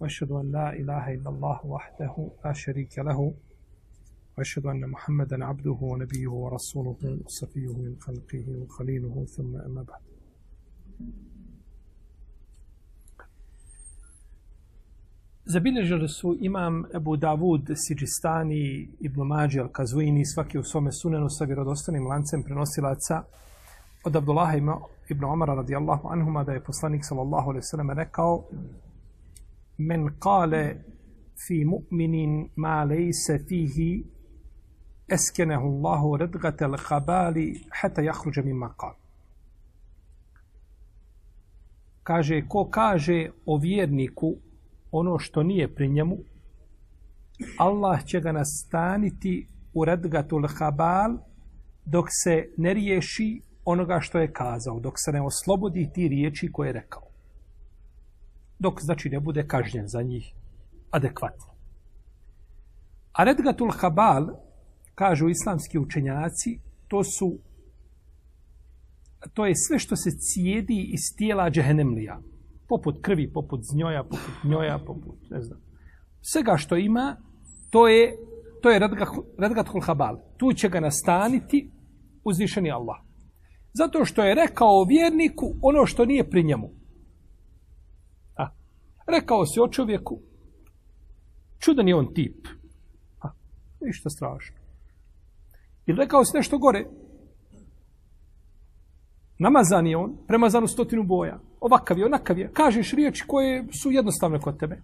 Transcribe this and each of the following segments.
وأشهد أن لا إله إلا الله وحده لا شريك له وأشهد أن محمدا عبده ونبيه ورسوله وصفيه من خلقه وخليله ثم أما بعد. Zabilježili su imam Ebu Davud, Siđistani, Ibn Mađe, Al-Kazuini, svaki u svome sunenu sa vjerodostanim lancem prenosilaca. Od Abdullaha ibn Omara radijallahu anhuma da je poslanik sallallahu alaihi sallam rekao men kale fi mu'minin ma lejse fihi eskenehu Allahu redgate l-habali hata jahruđe mimma kal. Kaže, ko kaže o vjerniku ono što nije pri njemu, Allah će ga nastaniti u redgatul habal dok se ne riješi onoga što je kazao, dok se ne oslobodi ti riječi koje je rekao. Dok, znači, ne bude kažnjen za njih adekvatno. A redgatul habal, kažu islamski učenjaci, to su to je sve što se cijedi iz tijela džehennemlija poput krvi, poput znjoja, poput njoja, poput, ne znam. Svega što ima, to je, to je Radgatul Habal. Tu će ga nastaniti uzvišeni Allah. Zato što je rekao vjerniku ono što nije pri njemu. Rekao si o čovjeku, čudan je on tip. A, ništa strašno. Ili rekao si nešto gore, Namazan je on, premazan u stotinu boja. Ovakav je, onakav je. Kažeš riječi koje su jednostavne kod tebe.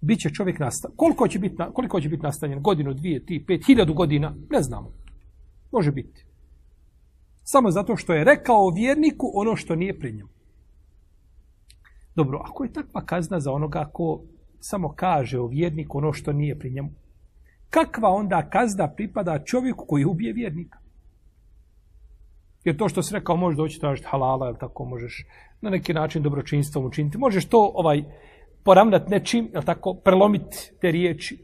Biće čovjek nastavljen. Koliko će biti, koliko će biti nastavljen? Godinu, dvije, tri, pet, hiljadu godina? Ne znamo. Može biti. Samo zato što je rekao vjerniku ono što nije pri njemu. Dobro, ako je takva kazna za onoga ko samo kaže o vjerniku ono što nije pri njemu, kakva onda kazna pripada čovjeku koji ubije vjernika? Jer to što si rekao, možeš doći tražiti halala, jel tako, možeš na neki način dobročinstvom učiniti. Možeš to ovaj poravnati nečim, jel tako, prelomiti te riječi,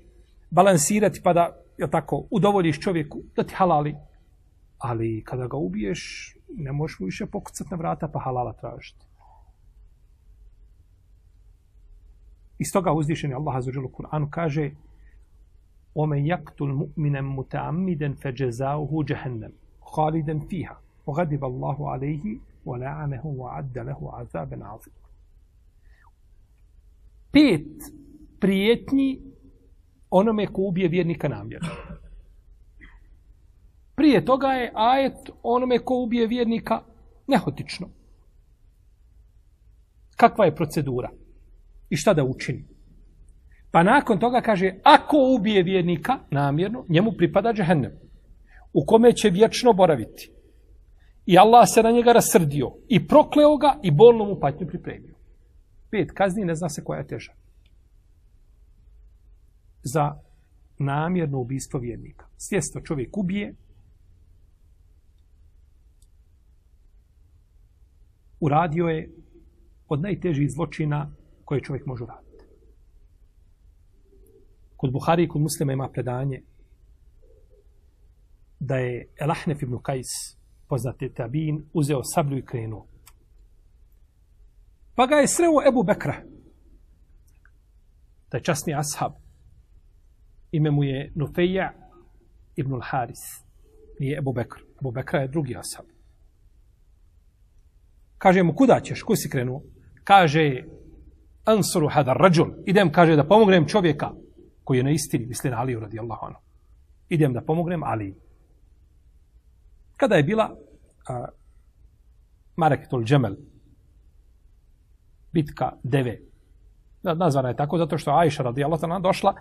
balansirati pa da, jel tako, udovoljiš čovjeku da ti halali. Ali kada ga ubiješ, ne možeš mu više pokucati na vrata pa halala tražiti. Iz toga uzdišeni Allah azuđelu Kur'anu kaže وَمَنْ يَقْتُلْ مُؤْمِنًا مُتَعَمِّدًا فَجَزَاؤُهُ جَهَنَّمْ خَالِدًا فِيهَا وغضب الله عليه ولعنه وعد له عذابا عظيما pet prijetnji onome ko ubije vjernika namjerno. Prije toga je ajet onome ko ubije vjernika nehotično. Kakva je procedura? I šta da učini? Pa nakon toga kaže, ako ubije vjernika namjerno, njemu pripada džehennem, u kome će vječno boraviti. I Allah se na njega rasrdio. I prokleo ga i bolno mu patnju pripremio. Pet kazni ne zna se koja je teža. Za namjerno ubistvo vjernika. Svjesno čovjek ubije. Uradio je od najtežih zločina koje čovjek može uraditi. Kod Buhari i kod muslima ima predanje da je Elahnef ibn Kajs poznati tabin, uzeo sablju i krenuo. Pa ga je sreo Ebu Bekra. Taj časni ashab. Ime mu je Nufeja ibn al-Haris. Nije Ebu Bekr. Ebu Bekra je drugi ashab. Kaže mu, kuda ćeš? Kuda si krenuo? Kaže, ansuru hadar rađul. Idem, kaže, da pomognem čovjeka koji je na istini, misli na Aliju radijallahu anhu. Idem da pomognem Aliju. Kada je bila a, Mareketul Džemel, bitka deve, nazvana je tako zato što Ajša radijallahu anha došla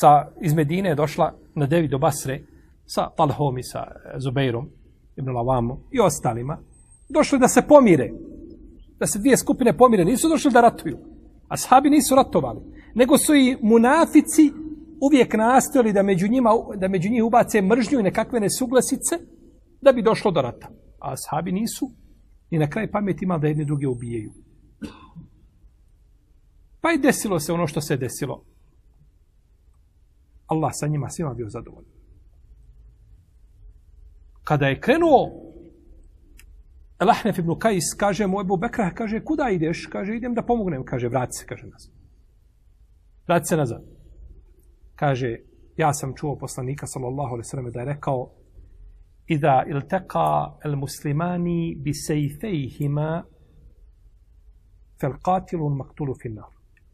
sa, iz Medine je došla na devi do Basre sa Talhom i sa Zubeirom ibn Lavamu i ostalima. Došli da se pomire. Da se dvije skupine pomire, nisu došli da ratuju. A sahabi nisu ratovali. Nego su i munafici uvijek nastojali da među, njima, da među njih ubace mržnju i nekakve nesuglasice da bi došlo do rata. A sahabi nisu i na kraj pameti imali da jedni druge ubijaju. Pa i desilo se ono što se desilo. Allah sa njima svima bio zadovoljan. Kada je krenuo Elahnef ibn Kajis kaže mu Ebu Bekra, kaže, kuda ideš? Kaže, idem da pomognem. Kaže, vrati se, kaže nazad. Vrati se nazad. Kaže, ja sam čuo poslanika, sallallahu alaihi sallam, da je rekao, Ida ilteqa el muslimani bi sejfejhima fel qatilun maktulu finnar.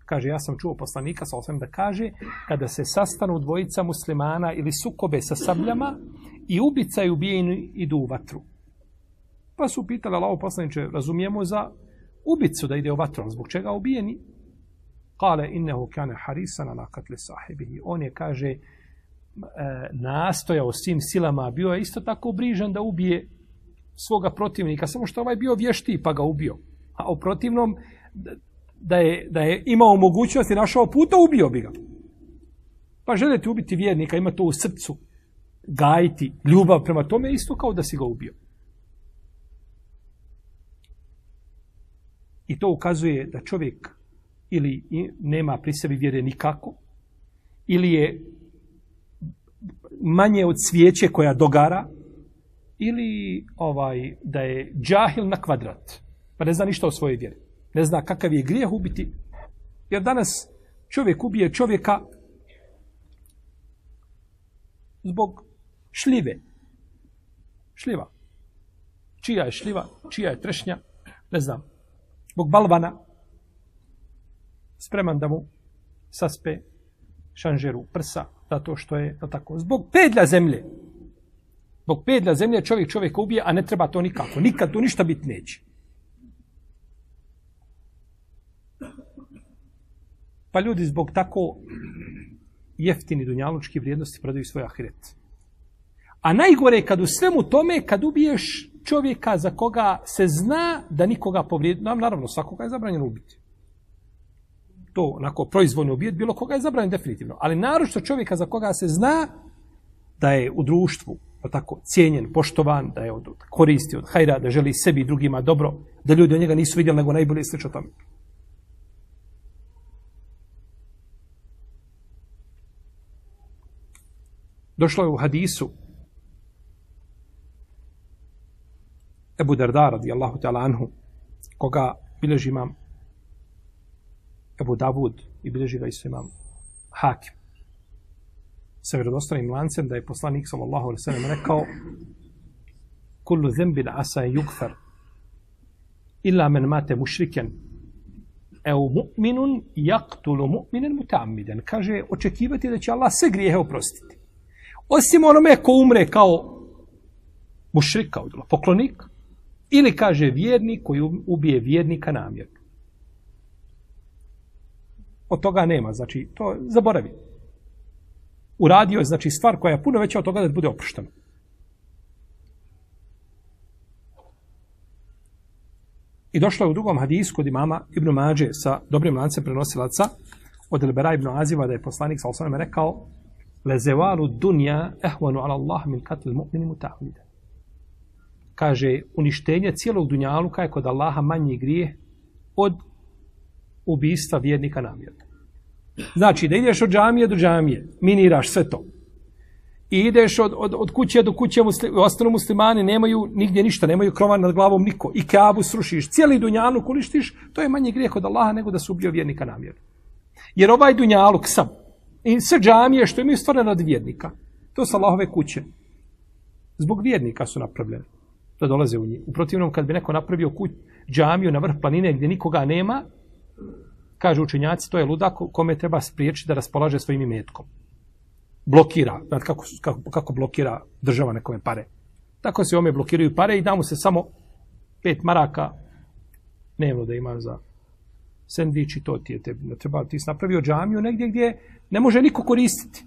Kaže, ja sam čuo poslanika, sa osvijem da kaže, kada se sastanu dvojica muslimana ili sukobe sa sabljama i ubica i ubijeni idu u vatru. Pa su pitali Allaho poslaniče, razumijemo za ubicu da ide u vatru, zbog čega ubijeni? Kale innehu kane harisana na katli sahibihi. On je, kaže, e, nastojao svim silama, bio je isto tako brižan da ubije svoga protivnika, samo što ovaj bio vješti pa ga ubio. A u protivnom, da je, da je imao mogućnost i našao puta, ubio bi ga. Pa želite ubiti vjernika, ima to u srcu, gajiti ljubav prema tome, isto kao da si ga ubio. I to ukazuje da čovjek ili nema pri sebi vjere nikako, ili je manje od svijeće koja dogara, ili ovaj da je džahil na kvadrat, pa ne zna ništa o svojoj vjeri. Ne zna kakav je grijeh ubiti. Jer danas čovjek ubije čovjeka zbog šljive. Šljiva. Čija je šljiva, čija je trešnja, ne znam. Zbog balvana spreman da mu saspe šanžeru prsa, zato što je to tako. Zbog pedlja zemlje. Zbog pedlja zemlje čovjek čovjeka ubije, a ne treba to nikako. Nikad tu ništa biti neće. Pa ljudi zbog tako jeftini dunjalučki vrijednosti prodaju svoj ahiret. A najgore je kad u svemu tome, kad ubiješ čovjeka za koga se zna da nikoga povrijedi, nam naravno svakoga je zabranjeno ubiti. To onako proizvoljno ubijeti bilo koga je zabranjeno definitivno. Ali naročito čovjeka za koga se zna da je u društvu pa tako cijenjen, poštovan, da je od koristi, od hajra, da želi sebi i drugima dobro, da ljudi od njega nisu vidjeli nego najbolje slično tome. Došlo je u hadisu Ebu Darda radijallahu ta'ala anhu, koga bilježi imam Ebu Davud i bilježi ga isto imam Hakim. Sa vjerodostanim lancem da je poslanik sallallahu alaihi sallam rekao kullu zembin asa yukfar illa men mate mušriken eu mu'minun jaktulu mu'minen mutammiden. Kaže, očekivati da će Allah sve grijehe oprostiti. Osim onome ko umre kao mušrik, kao poklonik, ili kaže vjernik koji ubije vjernika namjerno. Od toga nema, znači, to zaboravi. Uradio je, znači, stvar koja je puno veća od toga da bude oproštena. I došlo je u drugom hadisku kod imama Ibn Mađe sa dobrim lancem prenosilaca od Elbera Ibn Aziva da je poslanik sa osnovima rekao lezevalu dunja ehvanu ala Allah min katl mu'mini mutahmida. Kaže, uništenje cijelog dunjaluka je kod Allaha manji grije od ubijstva vjernika namjerno. Znači, da ideš od džamije do džamije, miniraš sve to. I ideš od, od, od kuće do kuće, musli, ostanu muslimani nemaju nigdje ništa, nemaju krova nad glavom niko. I kabu srušiš, cijeli dunjaluk uništiš, to je manji grijeh od Allaha nego da su ubio vjernika namjerno. Jer ovaj dunjaluk sam, I sve džamije što imaju stvarno radi vjernika. To su Allahove kuće. Zbog vjernika su napravljene. Da dolaze u njih. U protivnom, kad bi neko napravio kuć, džamiju na vrh planine gdje nikoga nema, kaže učenjaci, to je ludak kome treba spriječiti da raspolaže svojim imetkom. Blokira. Znate kako, kako, kako blokira država nekome pare. Tako se ome blokiraju pare i da mu se samo pet maraka dnevno da ima za sendvič i to ti je te, treba, ti si napravio džamiju negdje gdje ne može niko koristiti.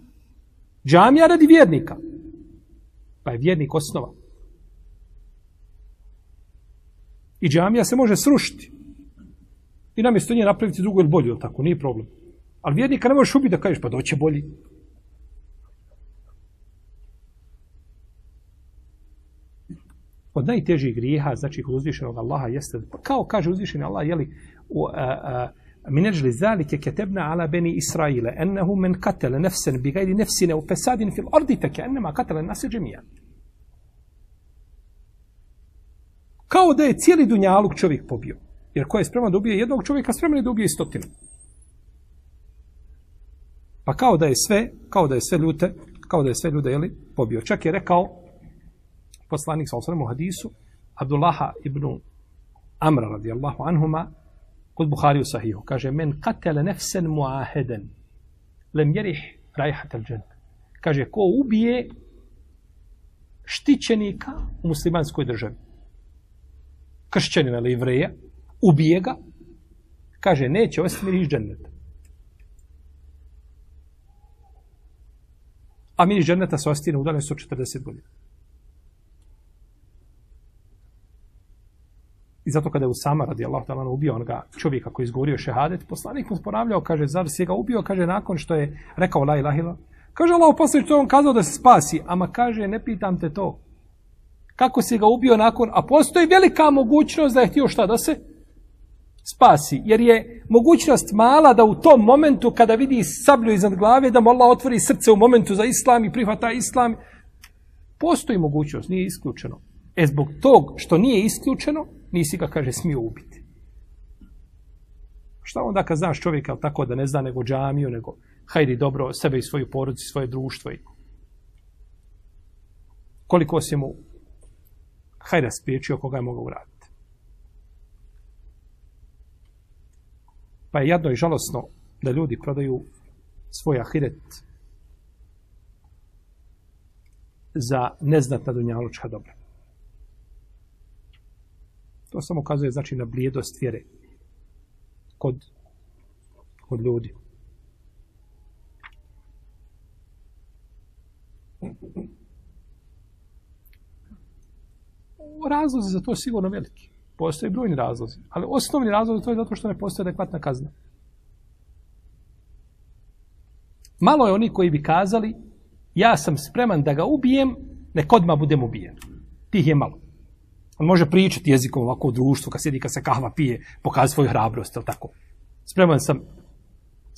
Džamija radi vjernika. Pa je vjernik osnova. I džamija se može srušiti. I namjesto nje napraviti drugu ili bolju, jel tako? Nije problem. Ali vjernika ne možeš ubiti da kažeš, pa doće bolji. Od najtežih grijeha, znači kod uzvišenog Allaha jeste, pa kao kaže uzvišeni Allah, jeli, u, a, a, من أجل ذلك كتبنا على بني إسرائيل أنه من قتل نفسا بغير نفس أو فساد في الأرض فكأنما قتل الناس جميعا Kao da je cijeli dunjaluk čovjek pobio. Jer ko je spreman da ubije jednog čovjeka, spreman je da ubije stotinu. Pa kao da je sve, kao da je sve ljute, kao da je sve ljude, jeli, pobio. Čak je rekao poslanik sa u hadisu, Abdullaha ibn Amra radijallahu anhuma, kod Buhari u sahihu, kaže, men katele nefsen muaheden, lem jerih rajhat al. Kaže, ko ubije štićenika u muslimanskoj državi, kršćanina ili ivreja, ubije ga, kaže, neće osjeti miris dženneta. A miris dženneta se osjeti na udaljenosti od 40 godina. I zato kada je Usama radi Allah talana ubio onoga čovjeka koji izgovorio šehadet, poslanik mu sporavljao, kaže, zar si ga ubio, kaže, nakon što je rekao la ilaha ila. Kaže, Allah poslije što je on kazao da se spasi, ama kaže, ne pitam te to. Kako si ga ubio nakon, a postoji velika mogućnost da je htio šta da se spasi. Jer je mogućnost mala da u tom momentu kada vidi sablju iznad glave, da mu Allah otvori srce u momentu za islam i prihvata islam. Postoji mogućnost, nije isključeno. E zbog tog što nije isključeno, nisi ga, kaže, smio ubiti. Šta onda kad znaš čovjeka tako da ne zna nego džamiju, nego hajdi dobro sebe i svoju porodicu, svoje društvo i koliko si mu hajda spriječio koga je mogao uraditi. Pa je jadno i žalosno da ljudi prodaju svoj ahiret za neznatna dunjalučka dobra. To samo ukazuje znači na blijedost vjere kod, kod ljudi. Razlozi za to sigurno veliki. Postoje brojni razlozi. Ali osnovni razlog to je zato što ne postoje adekvatna kazna. Malo je oni koji bi kazali ja sam spreman da ga ubijem, nek odmah budem ubijen. Tih je malo. On može pričati jezikom ovako u društvu, kad sjedi, kad se kahva pije, pokazati svoju hrabrost, ili tako. Spreman sam.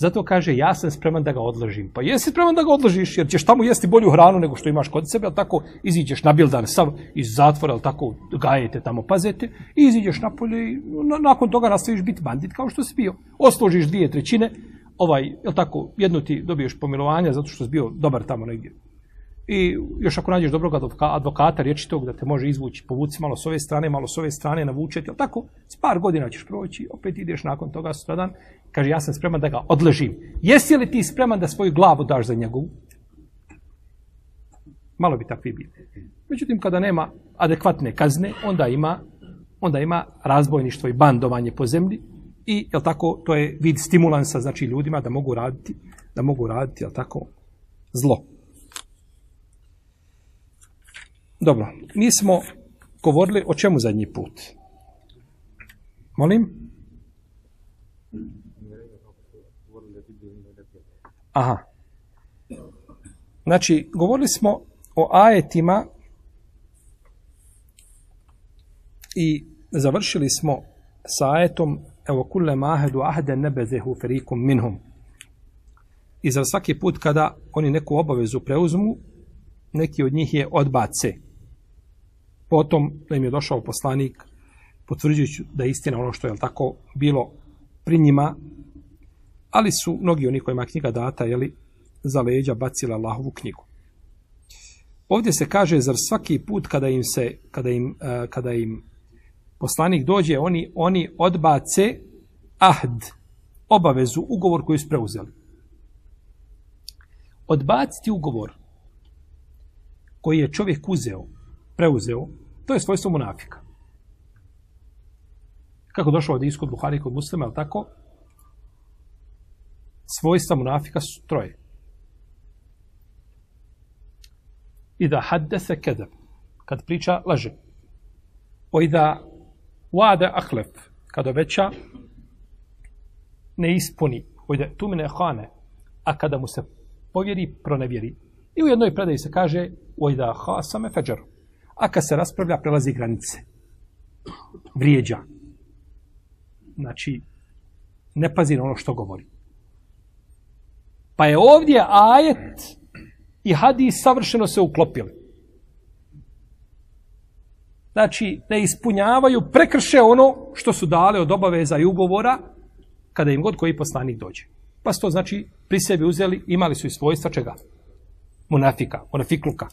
Zato kaže, ja sam spreman da ga odložim. Pa jesi spreman da ga odložiš, jer ćeš tamo jesti bolju hranu nego što imaš kod sebe, ali tako iziđeš na bildan sav iz zatvora, ali tako gajete tamo, pazete, i iziđeš napolje i na, nakon toga nastaviš biti bandit kao što si bio. Osložiš dvije trećine, ovaj, jel tako, jednu ti dobiješ pomilovanja zato što si bio dobar tamo negdje I još ako nađeš dobrog advokata, riječi tog da te može izvući, povuci malo s ove strane, malo s ove strane, navučeti, ali tako, s par godina ćeš proći, opet ideš nakon toga sutradan, kaže, ja sam spreman da ga odležim. Jesi li ti spreman da svoju glavu daš za njegovu? Malo bi takvi bili. Međutim, kada nema adekvatne kazne, onda ima, onda ima razbojništvo i bandovanje po zemlji i, jel tako, to je vid stimulansa, znači ljudima da mogu raditi, da mogu raditi, jel tako, zlo. Dobro, mi smo govorili o čemu zadnji put? Molim? Aha. Znači, govorili smo o ajetima i završili smo sa ajetom evo kulle mahedu ahde nebezehu ferikum minhum. I za svaki put kada oni neku obavezu preuzmu, neki od njih je odbace. Potom im je došao poslanik potvrđujući da je istina ono što je tako bilo pri njima, ali su mnogi oni kojima knjiga data jeli, za leđa bacila Allahovu knjigu. Ovdje se kaže zar svaki put kada im se kada im, uh, kada im poslanik dođe oni oni odbace ahd obavezu ugovor koji su preuzeli. Odbaciti ugovor koji je čovjek uzeo preuzeo, to je svojstvo munafika. Kako došlo od iskod Buhari kod muslima, ali tako? Svojstva munafika su troje. I da haddese kedeb, kad priča, laže. O i da wade ahlef, kad obeća, ne ispuni, ojde, tu mine hane, a kada mu se povjeri, pronevjeri. I u jednoj predaji se kaže, ojda ha same feđar. A kad se raspravlja, prelazi granice. Vrijeđa. Znači, ne pazi na ono što govori. Pa je ovdje ajet i hadis savršeno se uklopili. Znači, ne ispunjavaju, prekrše ono što su dali od obaveza i ugovora kada im god koji poslanik dođe. Pa su to znači pri sebi uzeli, imali su i svojstva čega? Munafika, munafikluka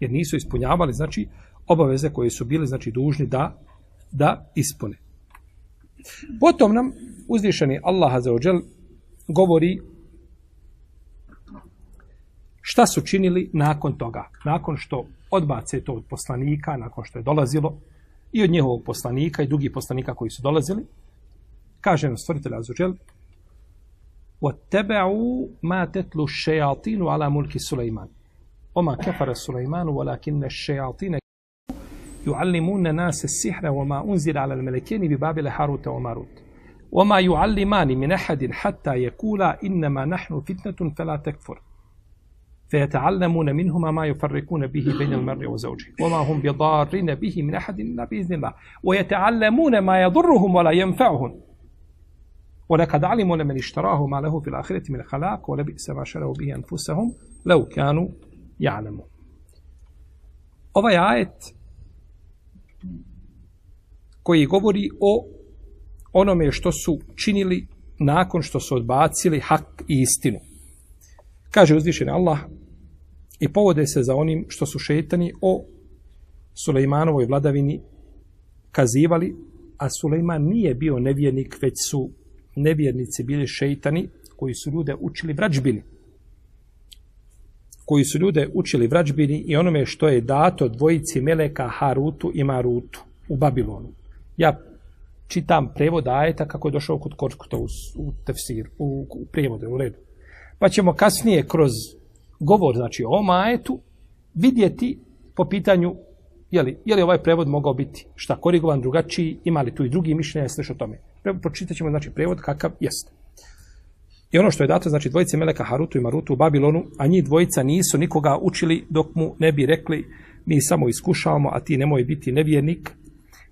Jer nisu ispunjavali, znači, obaveze koje su bili, znači, dužni da, da ispune. Potom nam uzvišeni Allah Azzawajal govori šta su činili nakon toga. Nakon što odbace to od poslanika, nakon što je dolazilo i od njihovog poslanika i drugih poslanika koji su dolazili, kaže nam stvrtelj Azzawajal وَاتَّبَعُوا مَا تَتْلُوا الشَّيَاطِينُ عَلَى مُلْكِ سُلَيْمَانُ وَمَا كَفَرَ سُلَيْمَانُ وَلَكِنَّ الشَّيَاطِينَ يعلمون ناس السحر وما أنزل على الملكين ببابل هاروت وماروت. وما يعلمان من أحد حتى يقولا إنما نحن فتنة فلا تكفر. فيتعلمون منهما ما يفرقون به بين المرء وزوجه. وما هم بضارين به من أحد إلا بإذن الله. ويتعلمون ما يضرهم ولا ينفعهم. ولقد علموا لمن اشتراه ما له في الآخرة من خلاق ولبئس ما شروا به أنفسهم لو كانوا ja'lemu. Ovaj ajet koji govori o onome što su činili nakon što su odbacili hak i istinu. Kaže uzvišen Allah i povode se za onim što su šetani o Sulejmanovoj vladavini kazivali, a Sulejman nije bio nevjernik, već su nevjernici bili šeitani koji su ljude učili vrađbini. Koji su ljude učili vrađbini i onome što je dato dvojici Meleka Harutu i Marutu u Babilonu. Ja čitam prevod ajeta kako je došao kod Korkuta u, u tefsir, u, u prevode, u redu. Pa ćemo kasnije kroz govor, znači o ovom ajetu, vidjeti po pitanju je li, je li ovaj prevod mogao biti šta korigovan, drugačiji, ima li tu i drugi mišljenja, sve o tome. Pročitat ćemo, znači, prevod kakav jeste. I ono što je dato, znači, dvojice Meleka Harutu i Marutu u Babilonu, a njih dvojica nisu nikoga učili dok mu ne bi rekli mi samo iskušavamo, a ti nemoj biti nevjernik,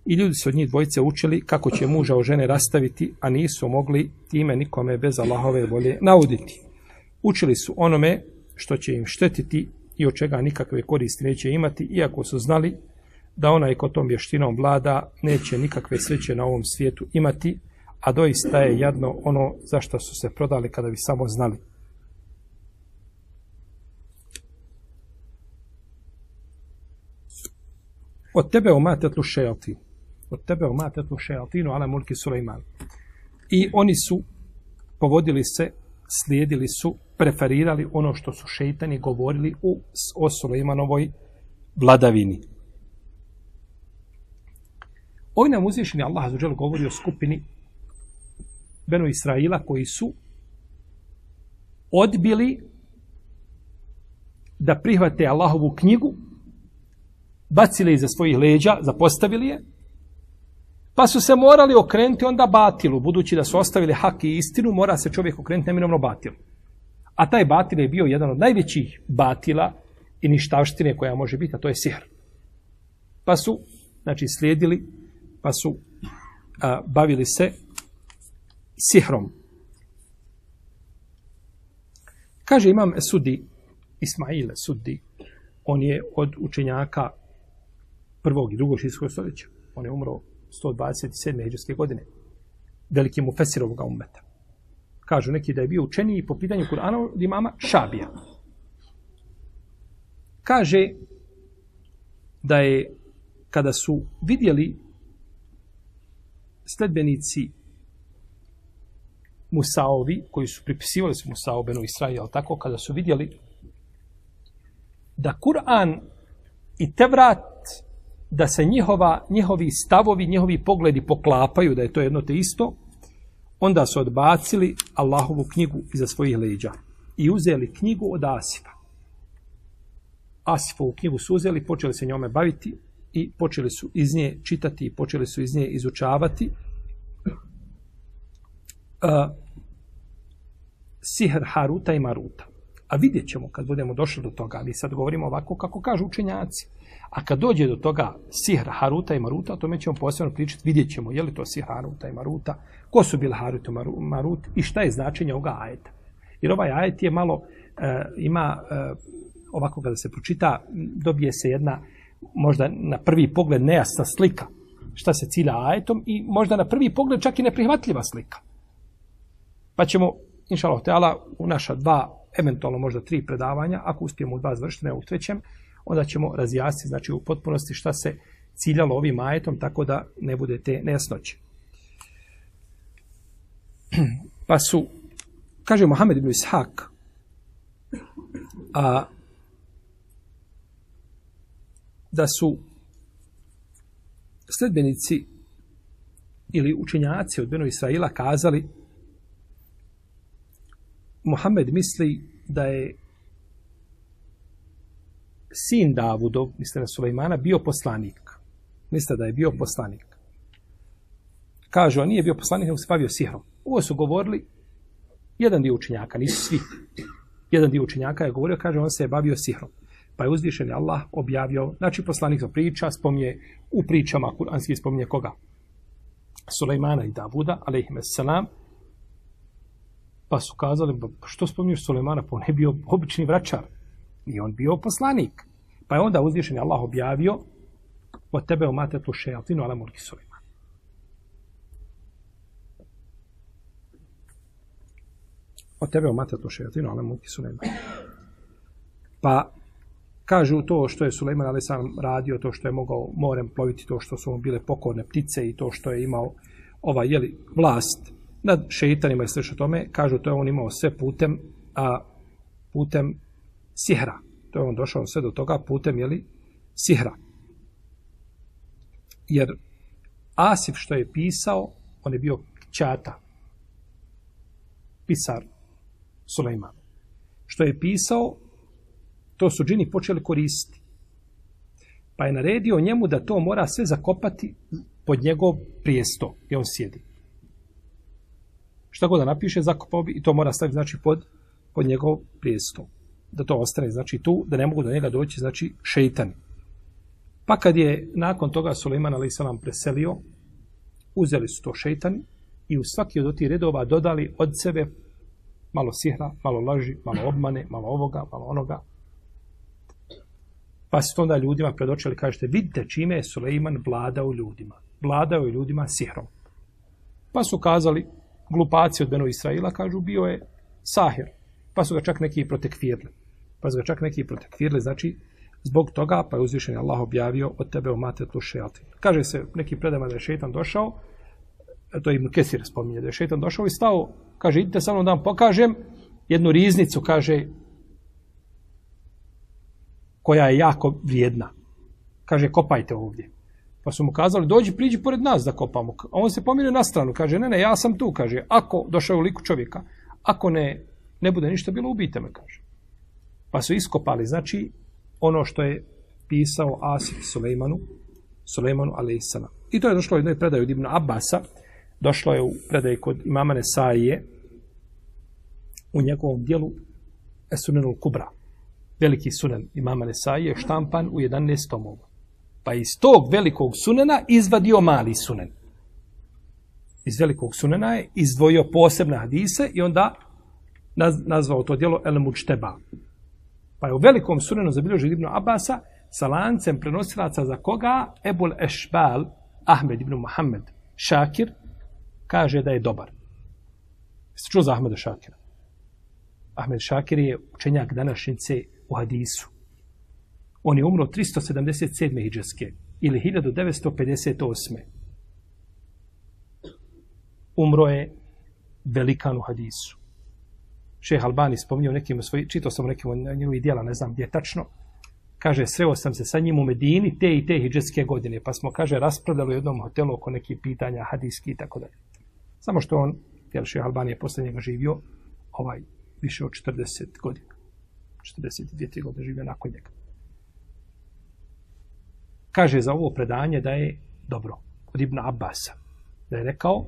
I ljudi su od njih dvojice učili kako će muža o žene rastaviti, a nisu mogli time nikome bez Allahove volje nauditi. Učili su onome što će im štetiti i od čega nikakve koristi neće imati, iako su znali da onaj ko tom vještinom vlada neće nikakve sreće na ovom svijetu imati, a doista je jadno ono za što su se prodali kada bi samo znali. Od tebe omatetlu šejalti od tebe u matetu šeatinu ala mulki Sulejman. I oni su povodili se, slijedili su, preferirali ono što su šeitani govorili u, o Sulejmanovoj vladavini. Ovdje nam uzvišeni Allah azuđel govori o skupini Benu Israila koji su odbili da prihvate Allahovu knjigu, bacili iza svojih leđa, zapostavili je, Pa su se morali okrenuti onda batilu, budući da su ostavili hak i istinu, mora se čovjek okrenuti neminovno batilu. A taj batil je bio jedan od najvećih batila i ništavštine koja može biti, a to je sihr. Pa su, znači, slijedili, pa su a, bavili se sihrom. Kaže imam Sudi, Ismail Sudi, on je od učenjaka prvog i drugog šitskog stoljeća. On je umro 127. heđarske godine. Veliki mu Fesirovog umeta. Kažu neki da je bio učeniji po pitanju Kur'ana od imama Šabija. Kaže da je kada su vidjeli sledbenici Musaovi, koji su pripisivali su Musao Benu Israel, tako kada su vidjeli da Kur'an i Tevrat da se njihova, njihovi stavovi, njihovi pogledi poklapaju, da je to jedno te isto, onda su odbacili Allahovu knjigu iza svojih leđa i uzeli knjigu od Asifa. Asifovu knjigu su uzeli, počeli se njome baviti i počeli su iz nje čitati i počeli su iz nje izučavati. Uh, sihr Haruta i Maruta. A vidjet ćemo kad budemo došli do toga, mi sad govorimo ovako kako kažu učenjaci. A kad dođe do toga sihr Haruta i Maruta, o tome ćemo posebno pričati, vidjet ćemo je li to sihr Haruta i Maruta, ko su bili Harut i Maru- Marut i šta je značenje ovoga ajeta. Jer ovaj ajet je malo, e, ima, e, ovako kada se pročita, dobije se jedna, možda na prvi pogled nejasna slika šta se cilja ajetom i možda na prvi pogled čak i neprihvatljiva slika. Pa ćemo, inša Allah, u naša dva, eventualno možda tri predavanja, ako uspijemo u dva završiti, ne u trećem, onda ćemo razjasniti, znači u potpunosti šta se ciljalo ovim ajetom, tako da ne bude te nejasnoće. Pa su, kaže Mohamed ibn Ishak, a, da su sledbenici ili učenjaci od Beno Israila kazali Mohamed misli da je sin Davudov, misle na Sulejmana, bio poslanik. Misle da je bio poslanik. Kažu, on nije bio poslanik, nego se bavio sihrom. Ovo su govorili jedan dio učenjaka, nisu svi. Jedan dio učenjaka je govorio, kaže, on se je bavio sihrom. Pa je uzvišen Allah objavio, znači poslanik priča, spominje u pričama, kuranski spominje koga? Sulejmana i Davuda, alaihim salam, pa su kazali, "Pa što spominješ Sulejmana, pa on je bio obični vračar. I on bio poslanik. Pa je onda uzvišen Allah objavio od tebe umate tu šeatinu ala mulki Sulejman. Od tebe umate tu šeatinu ala mulki Sulejman. Pa kažu to što je Sulejman ali sam radio, to što je mogao morem ploviti, to što su mu bile pokorne ptice i to što je imao ova jeli, vlast nad šeitanima i slično tome, kažu to je on imao sve putem, a putem sihra. To je on došao sve do toga putem, jeli, sihra. Jer Asif što je pisao, on je bio čata, pisar Sulejman. Što je pisao, to su džini počeli koristiti. Pa je naredio njemu da to mora sve zakopati pod njegov prijesto gdje on sjedi. Šta god da napiše, zakopao bi i to mora staviti znači pod, pod njegov prijesto. Da to ostane znači tu, da ne mogu do njega doći znači šeitani. Pa kad je nakon toga Suleiman nam preselio, uzeli su to šeitani i u svaki od tih redova dodali od sebe malo sihra, malo laži, malo obmane, malo ovoga, malo onoga. Pa su onda ljudima predočili, kažete, vidite čime je Suleiman vladao ljudima. Vladao je ljudima sihrom. Pa su kazali, glupaci od Beno Israila, kažu, bio je sahir. Pa su ga čak neki i protekfirli. Pa su ga čak neki i protekfirli, znači, zbog toga, pa je uzvišen Allah objavio od tebe o matetu šeatin. Kaže se neki predama da je šetan došao, to je Ibn Kesir spominje, da je šetan došao i stao, kaže, idite sa mnom da vam pokažem jednu riznicu, kaže, koja je jako vrijedna. Kaže, kopajte ovdje. Pa su mu kazali, dođi, priđi pored nas da kopamo. A on se pomirio na stranu, kaže, ne, ne, ja sam tu, kaže, ako došao u liku čovjeka, ako ne, ne bude ništa bilo, ubijte me, kaže. Pa su iskopali, znači, ono što je pisao Asif Sulejmanu, Sulejmanu a.s. I to je došlo u jednoj predaju od Ibn Abasa, došlo je u predaju kod imama Nesaije, u njegovom dijelu Esunenul Kubra. Veliki sunen imama Nesaije je štampan u 11 tomova. Pa iz tog velikog sunena izvadio mali sunen. Iz velikog sunena je izdvojio posebne hadise i onda naz, nazvao to dijelo El Mučteba. Pa je u velikom sunenu zabilježio Ibn Abasa sa lancem prenosilaca za koga Ebul Ešbal Ahmed ibn Muhammed Šakir kaže da je dobar. Jeste čuo za Ahmeda Šakira? Ahmed Šakir je učenjak današnjice u hadisu. On je umro 377. hijđarske ili 1958. Umro je velikan u hadisu. Šeh Albani spominjao nekim svoj, čitao sam nekim njegovih dijela, ne znam gdje je tačno, kaže, sreo sam se sa njim u Medini te i te hijđarske godine, pa smo, kaže, raspravljali u jednom hotelu oko nekih pitanja hadijski i tako dalje. Samo što on, jer Šeh Albani je posle njega živio, ovaj, više od 40 godina. 42 godine živio nakon njega. Kaže za ovo predanje da je dobro od Ibn Abbasa. Da je rekao,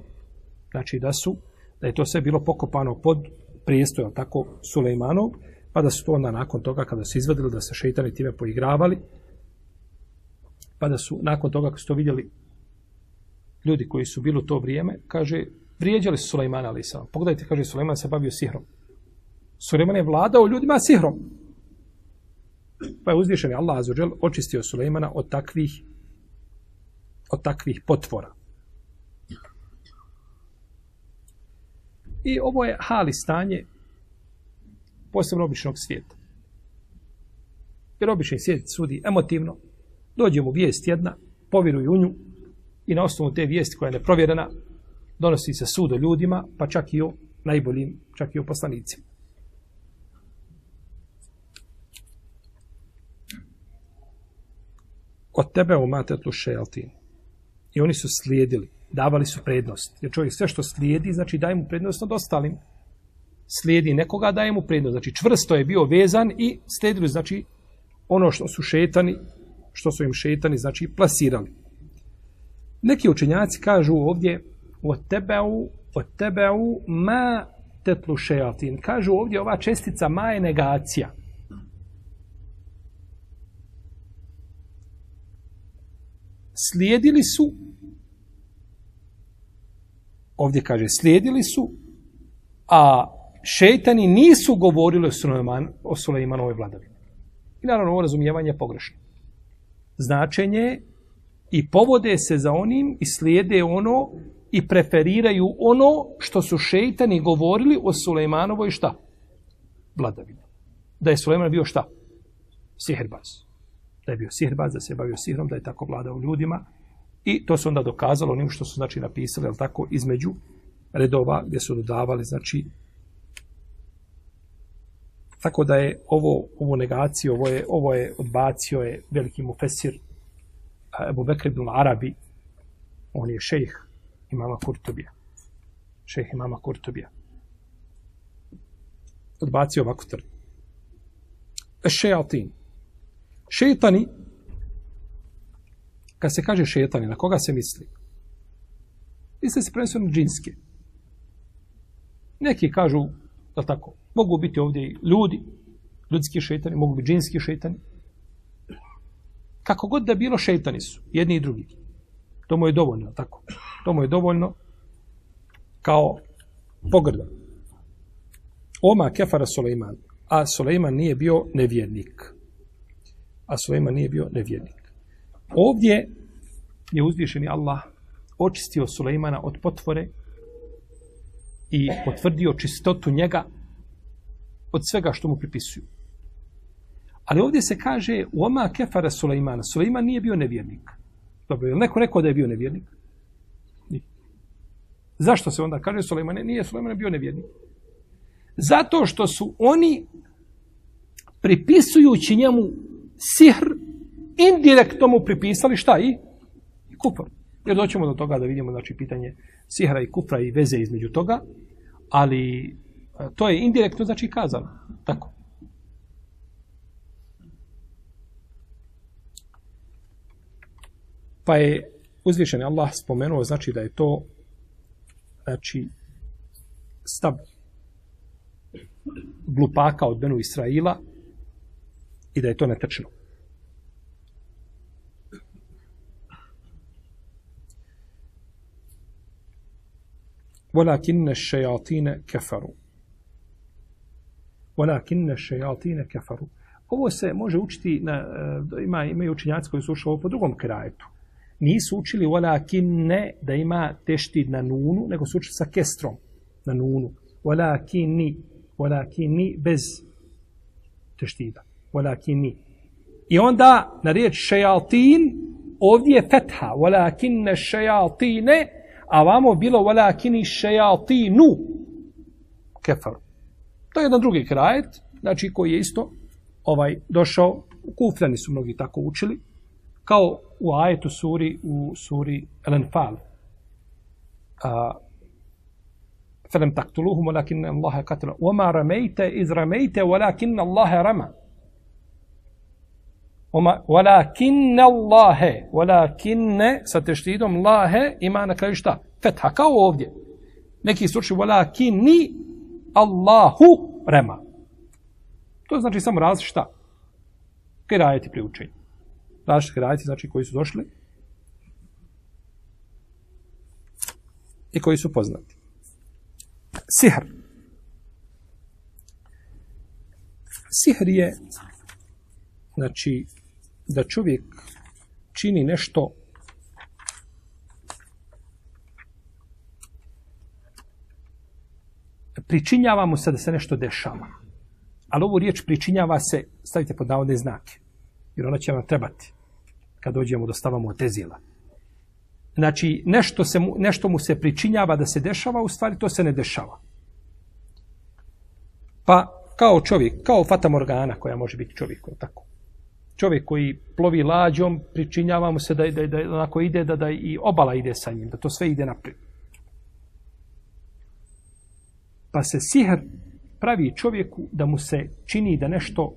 znači da su, da je to sve bilo pokopano pod prijestoj, tako, Sulejmanov, pa da su to onda nakon toga, kada su izvadili da se šeitani time poigravali, pa da su nakon toga, kad su to vidjeli ljudi koji su bili u to vrijeme, kaže, vrijeđali su Sulejmana, ali. Pogledajte, kaže, Sulejman se bavio sihrom. Sulejman je vladao ljudima sihrom. Pa je uzvišen Allah azuđel očistio Sulejmana od takvih od takvih potvora. I ovo je hali stanje posebno običnog svijeta. Jer obični svijet sudi emotivno, dođe mu vijest jedna, povjeruju u nju i na osnovu te vijesti koja je neprovjerena, donosi se sud o ljudima, pa čak i o najboljim, čak i o poslanicima. Od tebe u matetu šeltin. I oni su slijedili, davali su prednost. Jer čovjek sve što slijedi, znači daje mu prednost nad ostalim. Slijedi nekoga, daje mu prednost. Znači čvrsto je bio vezan i slijedili, znači ono što su šetani, što su im šetani, znači plasirali. Neki učenjaci kažu ovdje od tebeu, od tebeu ma tetlu šeatin. Kažu ovdje ova čestica ma je negacija. Slijedili su ovdje kaže slijedili su a šeitani nisu govorili o, o Sulejmanovoj vladavini. I naravno ovo razumijevanje je pogrešno. Značenje i povode se za onim i slijede ono i preferiraju ono što su šeitani govorili o Sulejmanovoj šta? Vladavini. Da je Sulejman bio šta? Sihirbaz. Da je bio sihirbaz, da se je bavio sihrom, da je tako vladao ljudima. I to se onda dokazalo onim što su znači napisali, ali tako, između redova gdje su dodavali, znači, tako da je ovo, ovo negaciju, ovo je, ovo je odbacio je veliki mufesir Ebu Bekr ibn Arabi, on je šejh imama Kurtubija. Šejh imama Kurtubija. Odbacio ovako tvrd. Šejatin. Šetani, kad se kaže šetani, na koga se misli? Misli se prvenstveno džinske. Neki kažu, da tako, mogu biti ovdje i ljudi, ljudski šetani, mogu biti džinski šetani. Kako god da bilo šetani su, jedni i drugi. To mu je dovoljno, tako. To mu je dovoljno kao pogrda. Oma kefara Suleiman. A Suleiman nije bio nevjernik. A Suleiman nije bio nevjernik. Ovdje je uzvišeni Allah očistio Suleimana od potvore i potvrdio čistotu njega od svega što mu pripisuju. Ali ovdje se kaže Oma kefara Suleimana. Suleiman nije bio nevjernik. Dobro, je li neko rekao da je bio nevjernik? Nije. Zašto se onda kaže Suleiman? Nije Suleiman bio nevjernik. Zato što su oni pripisujući njemu sihr, indirektno mu pripisali šta i? Kufr. Jer doćemo do toga da vidimo znači, pitanje sihra i kufra i veze između toga, ali to je indirektno znači kazano. Tako. Pa je uzvišen Allah spomenuo, znači da je to znači stav glupaka od Benu Israila i da je to netrčno. ولكن الشياطين كفروا ولكن الشياطين كفروا Ovo se može učiti, na, ima, imaju učinjaci koji su ušli ovo po drugom krajetu nisu učili walakin ne da ima teštid na nunu, nego su učili sa kestrom na nunu. Walakini, walakini bez teštida. Walakini. I onda na riječ šajatin ovdje je fetha. Walakinne šajatine, a vamo bilo walakini šajatinu kefar. To je jedan drugi krajet, znači koji je isto ovaj došao, kufljani su mnogi tako učili, kao u ajetu suri u suri Al-Anfal. A فلم تقتلوهم ولكن الله قتل وما رميت إذ رميت ولكن الله رمى Walakinne Allahe, walakinne sa teštidom lahe ima na kraju šta? Fetha, kao ovdje. Neki stručni walakinni Allahu rema. To znači samo različita kirajeti pri učenju. Različite kirajeti znači koji su došli i koji su poznati. Sihr. Sihr je znači da čovjek čini nešto pričinjava mu se da se nešto dešava. Ali ovu riječ pričinjava se, stavite pod navodne znake. Jer ona će vam trebati kad dođemo do stavamo tezila. Znači, nešto, se mu, nešto mu se pričinjava da se dešava, u stvari to se ne dešava. Pa, kao čovjek, kao Fata Morgana koja može biti čovjek, je tako. Čovjek koji plovi lađom, pričinjava mu se da, da, da, onako ide, da, da i obala ide sa njim, da to sve ide naprijed. Pa se sihr pravi čovjeku da mu se čini da nešto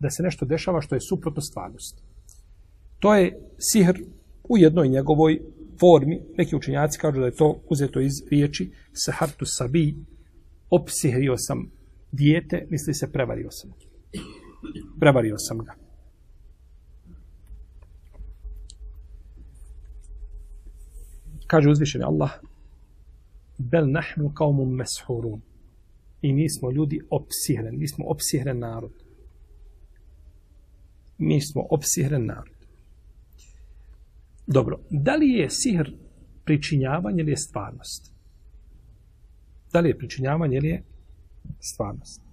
da se nešto dešava što je suprotno stvarnosti. To je sihr u jednoj njegovoj formi. Neki učenjaci kažu da je to uzeto iz riječi sahartu sabi, opsihrio sam dijete, misli se prevario sam. Prevario sam ga. Kaže uzvišeni Allah, bel nahnu kaumu meshurun. I mi smo ljudi opsihreni, mi smo opsihren narod. Mi smo opsihren narod. Dobro, da li je sihr pričinjavanje ili je stvarnost? Da li je pričinjavanje ili je stvarnost?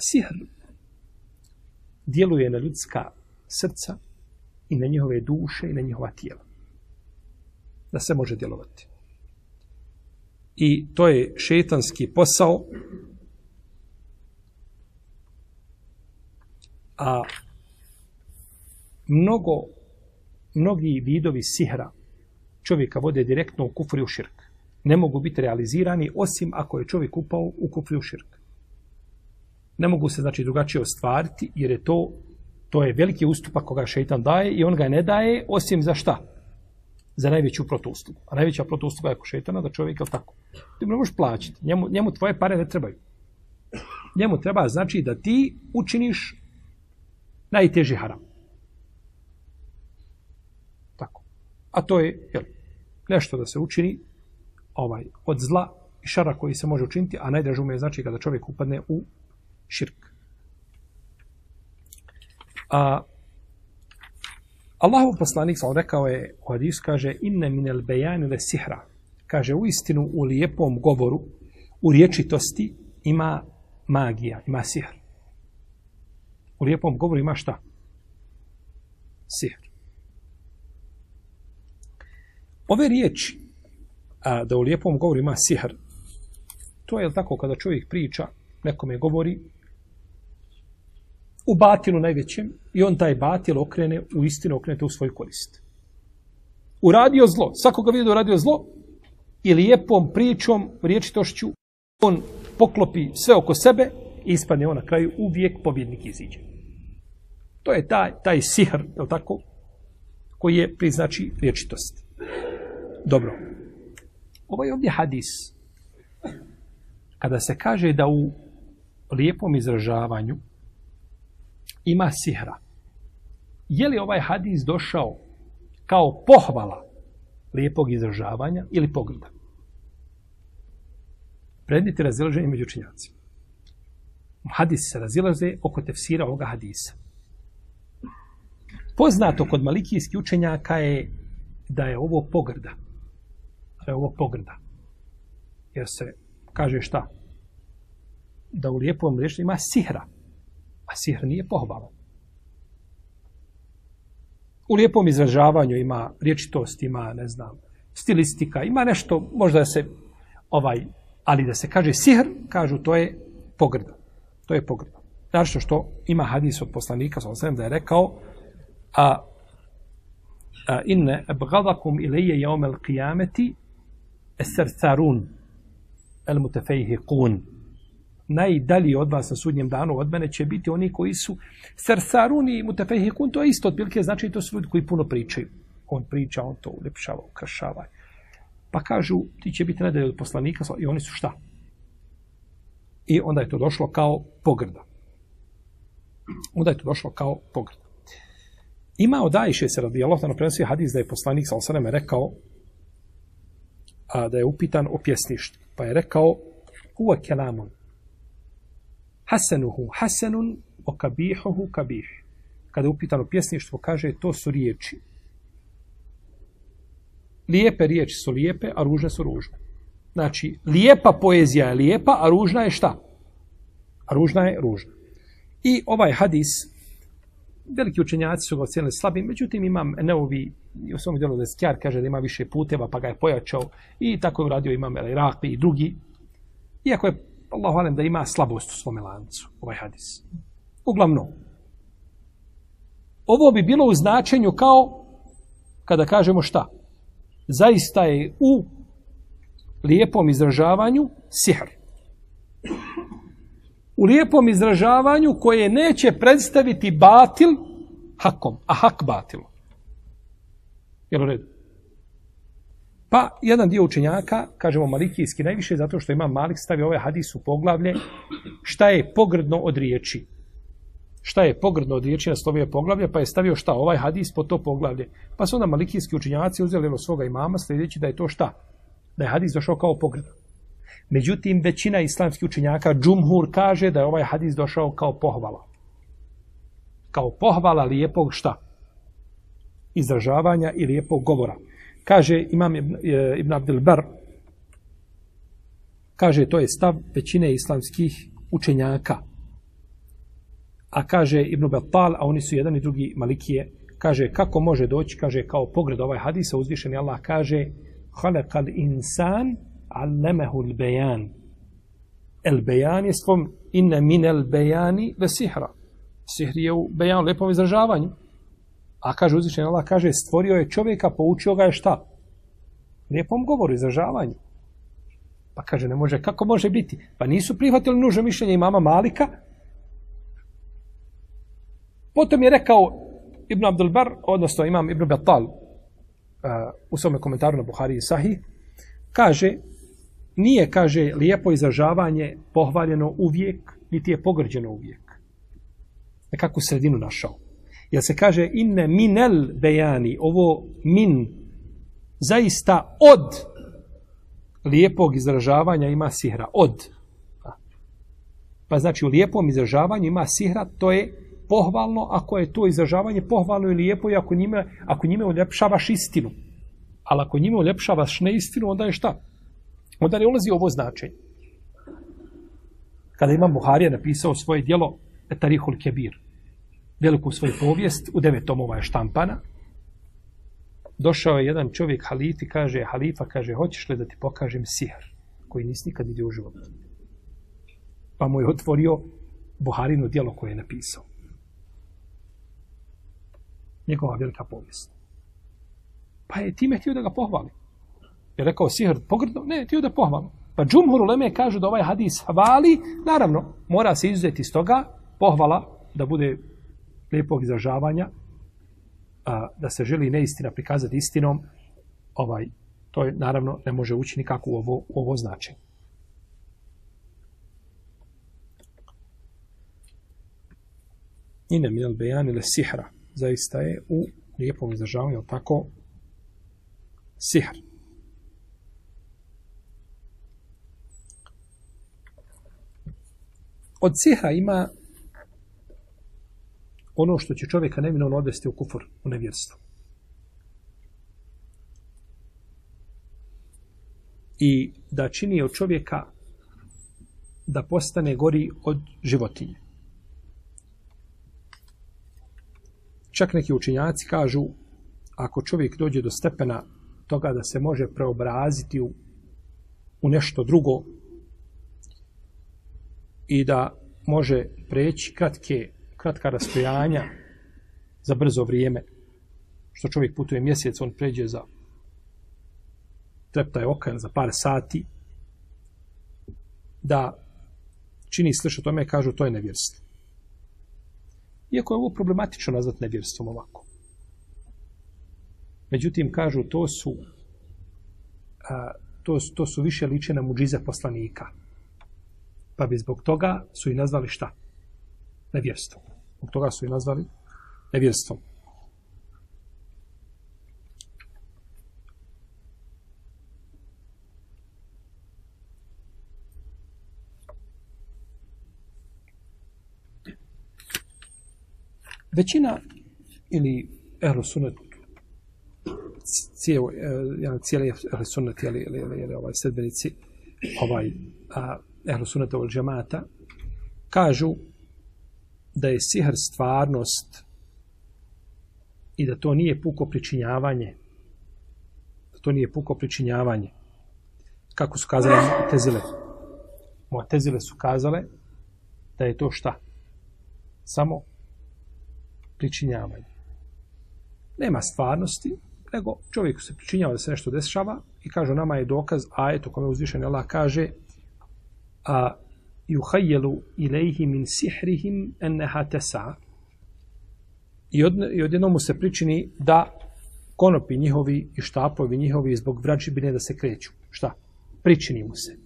Sihr djeluje na ljudska srca i na njihove duše i na njihova tijela. Da se može djelovati. I to je šetanski posao a mnogo, mnogi vidovi sihra čovjeka vode direktno u kufri u širk. Ne mogu biti realizirani osim ako je čovjek upao u kufri u širk. Ne mogu se znači drugačije ostvariti jer je to to je veliki ustupak koga šeitan daje i on ga ne daje osim za šta? Za najveću protustupu. A najveća protustupa je ako šeitana da čovjek je tako. Ti ne možeš plaćati. Njemu, njemu tvoje pare ne trebaju. Njemu treba znači da ti učiniš najteži haram. A to je jel, nešto da se učini ovaj od zla i šara koji se može učiniti, a najdražu je znači kada čovjek upadne u širk. A Allahov poslanik sam rekao je u hadisu kaže inne minel bejani le sihra. Kaže u istinu u lijepom govoru, u riječitosti ima magija, ima sihr. U lijepom govoru ima šta? Sihr. Ove riječi, a, da u lijepom govoru ima sihr, to je tako kada čovjek priča, nekome govori, u batilu najvećem, i on taj batil okrene, u istinu okrenete u svoj korist. Uradio zlo, svakoga vidi da uradio zlo, i lijepom pričom, riječitošću, on poklopi sve oko sebe i ispadne on na kraju uvijek pobjednik iziđe. To je taj, taj sihr, je tako, koji je priznači riječitost. Dobro. Ovaj ovdje hadis, kada se kaže da u lijepom izražavanju ima sihra, je li ovaj hadis došao kao pohvala lijepog izražavanja ili pogrda? Prednite razilaženje među činjacima. Hadis se razilaze oko tefsira ovoga hadisa. Poznato kod malikijskih učenjaka je da je ovo pogrda da je ovo pogrda. Jer se kaže šta? Da u lijepom riječu ima sihra. A sihr nije pohvala. U lijepom izražavanju ima riječitost, ima, ne znam, stilistika, ima nešto, možda se ovaj, ali da se kaže sihr, kažu to je pogrda. To je pogrda. Znači što ima hadis od poslanika, sam da je rekao, a, a inne abgadakum ilaje jaumel qiyameti Esercarun, el mutefejhiqun. Najdalji od vas na sudnjem danu od mene će biti oni koji su sersarun i mutefejhiqun. To je isto otprilike, znači to su ljudi koji puno pričaju. On priča, on to uljepšava, ukrašava. Pa kažu, ti će biti nadalje od poslanika i oni su šta? I onda je to došlo kao pogrda. Onda je to došlo kao pogrda. Ima od Ajše se radi Allah, na prenosi hadis da je poslanik sa osaneme rekao a, da je upitan o pjesništvu. Pa je rekao huwa kelamun hasanuhu hasanun o kabihuhu kabih. Kada je upitan o pjesništvu, kaže to su riječi. Lijepe riječi su lijepe, a ružne su ružne. Znači, lijepa poezija je lijepa, a ružna je šta? A ružna je ružna. I ovaj hadis, veliki učenjaci su ga ocijenili slabim, međutim imam Neovi u svom djelu da Skjar kaže da ima više puteva, pa ga je pojačao i tako je uradio imam El i drugi. Iako je, Allah valim, da ima slabost u svome lancu, ovaj hadis. Uglavnom, ovo bi bilo u značenju kao kada kažemo šta? Zaista je u lijepom izražavanju sihr. U lijepom izražavanju koje neće predstaviti batil hakom, a hak batil. Jel u redu? Pa, jedan dio učenjaka, kažemo malikijski najviše, zato što ima Malik stavio ovaj hadis u poglavlje, šta je pogrdno od riječi. Šta je pogrdno od riječi na slovije poglavlje, pa je stavio šta ovaj hadis po to poglavlje. Pa su onda malikijski učenjaci uzeli od svoga imama, sljedeći da je to šta? Da je hadis došao kao pogrdno. Međutim, većina islamskih učenjaka, džumhur, kaže da je ovaj hadis došao kao pohvala. Kao pohvala lijepog šta? Izražavanja i lijepog govora. Kaže imam Ibn Abdel Bar, kaže to je stav većine islamskih učenjaka. A kaže Ibn Battal, a oni su jedan i drugi malikije, kaže kako može doći, kaže kao pogled ovaj hadisa, uzvišeni Allah kaže halakal insan allemehu l-bejan. El-bejan je svom inne min el-bejani ve sihra. Sihr je u bejanu, lepom izražavanju. A kaže uzvišen Allah, kaže, stvorio je čovjeka, poučio ga je šta? Lijepom govoru, izražavanju. Pa kaže, ne može, kako može biti? Pa nisu prihvatili nužno mišljenje imama Malika. Potom je rekao Ibn Abdulbar, odnosno imam Ibn Batal, uh, u svome komentaru na Buhari i Sahih, kaže, nije, kaže, lijepo izražavanje pohvaljeno uvijek, niti je pogrđeno uvijek. Nekakvu sredinu našao. Jer se kaže inne minel bejani, ovo min, zaista od lijepog izražavanja ima sihra. Od. Pa znači u lijepom izražavanju ima sihra, to je pohvalno ako je to izražavanje pohvalno i lijepo i ako njime, ako njime uljepšavaš istinu. Ali ako njime uljepšavaš neistinu, onda je šta? Onda ne ulazi ovo značenje. Kada imam Buharija napisao svoje dijelo Tarihul Kebir, veliku svoju povijest, u devet tomova je štampana, došao je jedan čovjek halifi, kaže, halifa, kaže, hoćeš li da ti pokažem sihr, koji nisi nikad vidio u životu? Pa mu je otvorio Buharinu dijelo koje je napisao. Njegova velika povijest. Pa je time htio da ga pohvali. Je rekao sihr pogrdno? Ne, htio da pohvali. Pa džumhur uleme kažu da ovaj hadis hvali, naravno, mora se izuzeti iz toga, pohvala da bude lijepog izražavanja, a, da se želi neistina prikazati istinom, ovaj, to je naravno ne može ući nikako u ovo, u ovo značenje. Ine minel bejan ili sihra, zaista je u lijepom izražavanju tako sihr. Od sihra ima ono što će čovjeka neminovno odvesti u kufur, u nevjerstvo. I da čini od čovjeka da postane gori od životinje. Čak neki učinjaci kažu, ako čovjek dođe do stepena toga da se može preobraziti u, u nešto drugo i da može preći kratke kratka rastojanja za brzo vrijeme. Što čovjek putuje mjesec, on pređe za treptaj oka za par sati. Da čini sliš o tome, kažu to je nevjerstvo. Iako je ovo problematično nazvat nevjerstvom ovako. Međutim, kažu, to su a, to, to su više liče na muđize poslanika. Pa bi zbog toga su i nazvali šta? Nevjerstvom. Zbog toga su i nazvali nevjerstvom. Većina ili ehlu sunet cijeli, jedan cijeli ehlu sunet ili, ili, ili, ili ovaj sedbenici ovaj ehlu ovog džemata kažu da je sihr stvarnost i da to nije puko pričinjavanje. Da to nije puko pričinjavanje. Kako su kazali Mu'tezile Mu'tezile su kazale da je to šta? Samo pričinjavanje. Nema stvarnosti, nego čovjek se pričinjava da se nešto dešava i kaže nama je dokaz ajet u kome uzvišen Allah kaže a yuhayyelu ilaihi min sihrihim enneha tesa i, od, odjednom mu se pričini da konopi njihovi i štapovi njihovi zbog vrađibine da se kreću. Šta? Pričini mu se.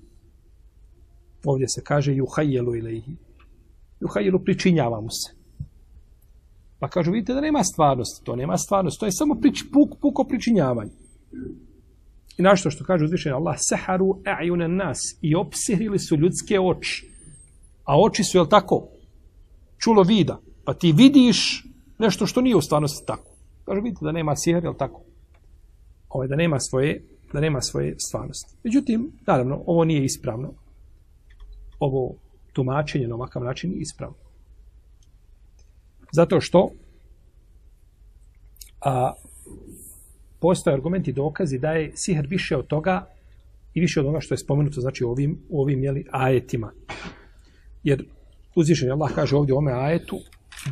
Ovdje se kaže yuhayyelu ilaihi. Yuhayyelu pričinjava mu se. Pa kažu, vidite da nema stvarnosti. To nema stvarnosti. To je samo prič, puk, puko pričinjavanje. I našto što kaže uzvišenje Allah, seharu e'junen nas i opsirili su ljudske oči. A oči su, jel tako, čulo vida. Pa ti vidiš nešto što nije u stvarnosti tako. Kažu, vidite da nema sihr, jel tako? Ovo da nema svoje, da nema svoje stvarnosti. Međutim, naravno, ovo nije ispravno. Ovo tumačenje na ovakav način je ispravno. Zato što a, postoje argumenti dokazi da je sihr više od toga i više od onoga što je spomenuto znači u ovim, u ovim jeli, ajetima. Jer uzvišen Allah kaže ovdje u ome ajetu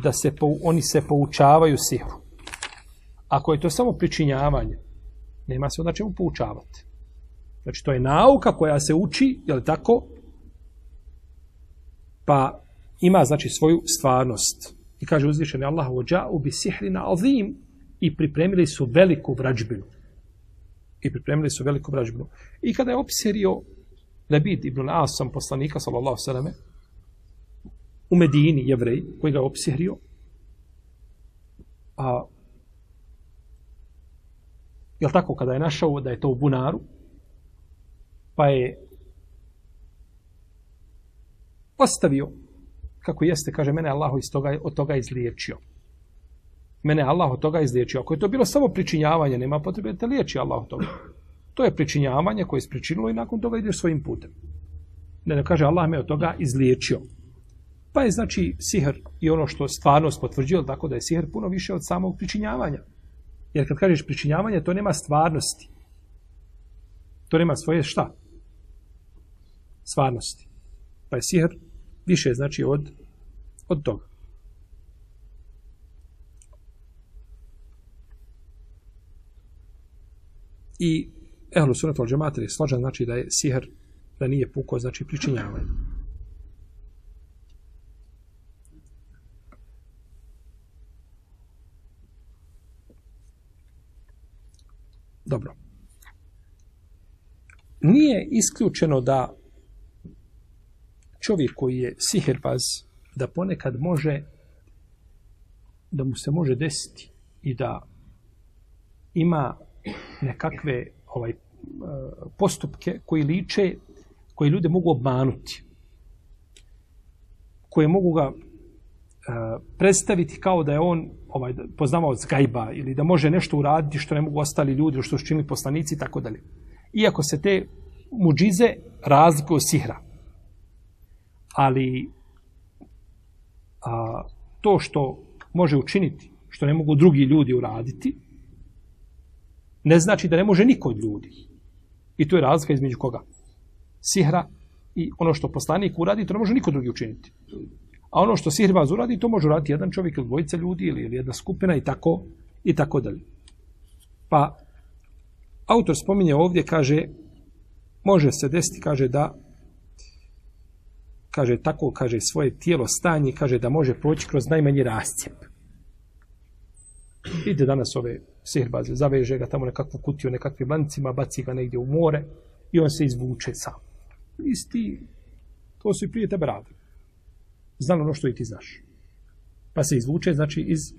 da se po, oni se poučavaju sihru. Ako je to samo pričinjavanje, nema se onda čemu poučavati. Znači, to je nauka koja se uči, je li tako? Pa ima, znači, svoju stvarnost. I kaže uzvišeni Allah, ođa'u bi sihrina azim i pripremili su veliku vrađbinu. I pripremili su veliku vrađbinu. I kada je opserio Lebid ibn Asam, poslanika, sallallahu sallam, u Medini, jevrej, koji ga je opsihrio, a je tako, kada je našao da je to u bunaru, pa je ostavio kako jeste, kaže, mene Allah iz toga, od toga izliječio. Mene Allah od toga izliječio. Ako je to bilo samo pričinjavanje, nema potrebe da liječi Allah od toga. To je pričinjavanje koje je spričinilo i nakon toga ideš svojim putem. Ne, ne kaže Allah me od toga izliječio. Pa je znači sihr i ono što stvarnost potvrđuje, tako da je sihr puno više od samog pričinjavanja. Jer kad kažeš pričinjavanje, to nema stvarnosti. To nema svoje šta? Stvarnosti. Pa je sihr više znači od, od toga. I ehlu sunat al džemat je složan znači da je sihr da nije puko znači pričinjavanje. Dobro. Nije isključeno da čovjek koji je sihirbaz, da ponekad može, da mu se može desiti i da ima nekakve ovaj postupke koji liče, koji ljude mogu obmanuti, koje mogu ga predstaviti kao da je on ovaj poznavao zgajba ili da može nešto uraditi što ne mogu ostali ljudi, što su činili poslanici i tako dalje. Iako se te muđize razlikuju od sihra ali a, to što može učiniti, što ne mogu drugi ljudi uraditi, ne znači da ne može niko od ljudi. I to je razlika između koga? Sihra i ono što poslanik uradi, to ne može niko drugi učiniti. A ono što sihirbaz uradi, to može uraditi jedan čovjek ili dvojica ljudi ili, ili jedna skupina i tako, i tako dalje. Pa, autor spominje ovdje, kaže, može se desiti, kaže, da kaže, tako, kaže, svoje tijelo stanje, kaže, da može proći kroz najmanji rascijep. Vidite danas ove sihrbaz, zaveže ga tamo nekakvu kutiju, nekakvim lancima, baci ga negdje u more i on se izvuče sam. Isti, to su i prije tebe radili. Znali ono što i ti znaš. Pa se izvuče, znači, iz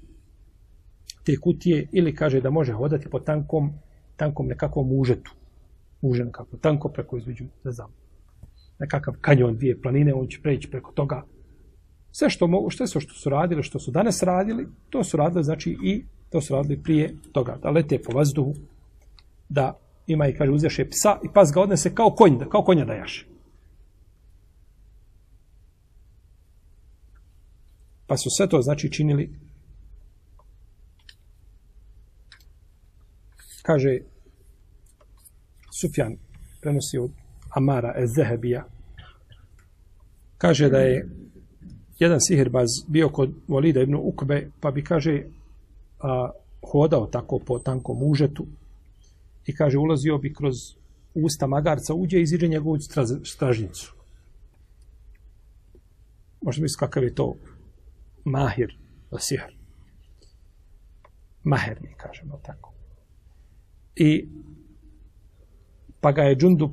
te kutije ili kaže da može hodati po tankom, tankom nekakvom užetu. Užen kako, tanko preko između, ne znam, nekakav kanjon, dvije planine, on će preći preko toga. Sve što mogu, sve što su radili, što su danas radili, to su radili, znači, i to su radili prije toga. Da lete po vazduhu, da ima i kaže uzeše psa i pas ga odnese kao konj, kao konja da jaše. Pa su sve to znači činili kaže Sufjan prenosi od Amara Ezehebija. Kaže da je jedan sihirbaz bio kod Volida ibn Ukbe pa bi kaže a, hodao tako po tankom užetu i kaže ulazio bi kroz usta magarca uđe i iziđe njegovu stražnicu. Možda misliti kakav je to mahir sihr maher mi kažemo tako I pa ga je Džundup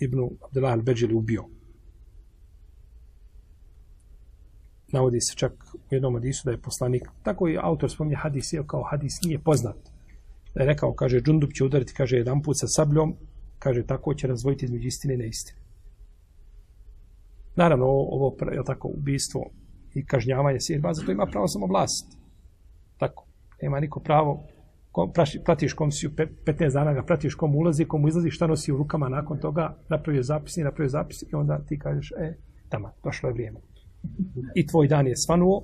ibn Abdullah al-Beđeli ubio. Navodi se čak u jednom hadisu da je poslanik, tako i autor spominje hadis, je kao hadis nije poznat. Da je rekao, kaže, Džundup će udariti, kaže, jedan put sa sabljom, kaže, tako će razvojiti između istine i neistine. Naravno, ovo, je tako, ubistvo i kažnjavanje sirba, zato ima pravo samo vlast. Tako, nema niko pravo kom, pratiš komisiju, 15 dana ga pratiš kom ulazi, kom izlazi, šta nosi u rukama nakon toga, napravio zapis, nije napravio zapis i onda ti kažeš, e, tamo, došlo je vrijeme. I tvoj dan je svanuo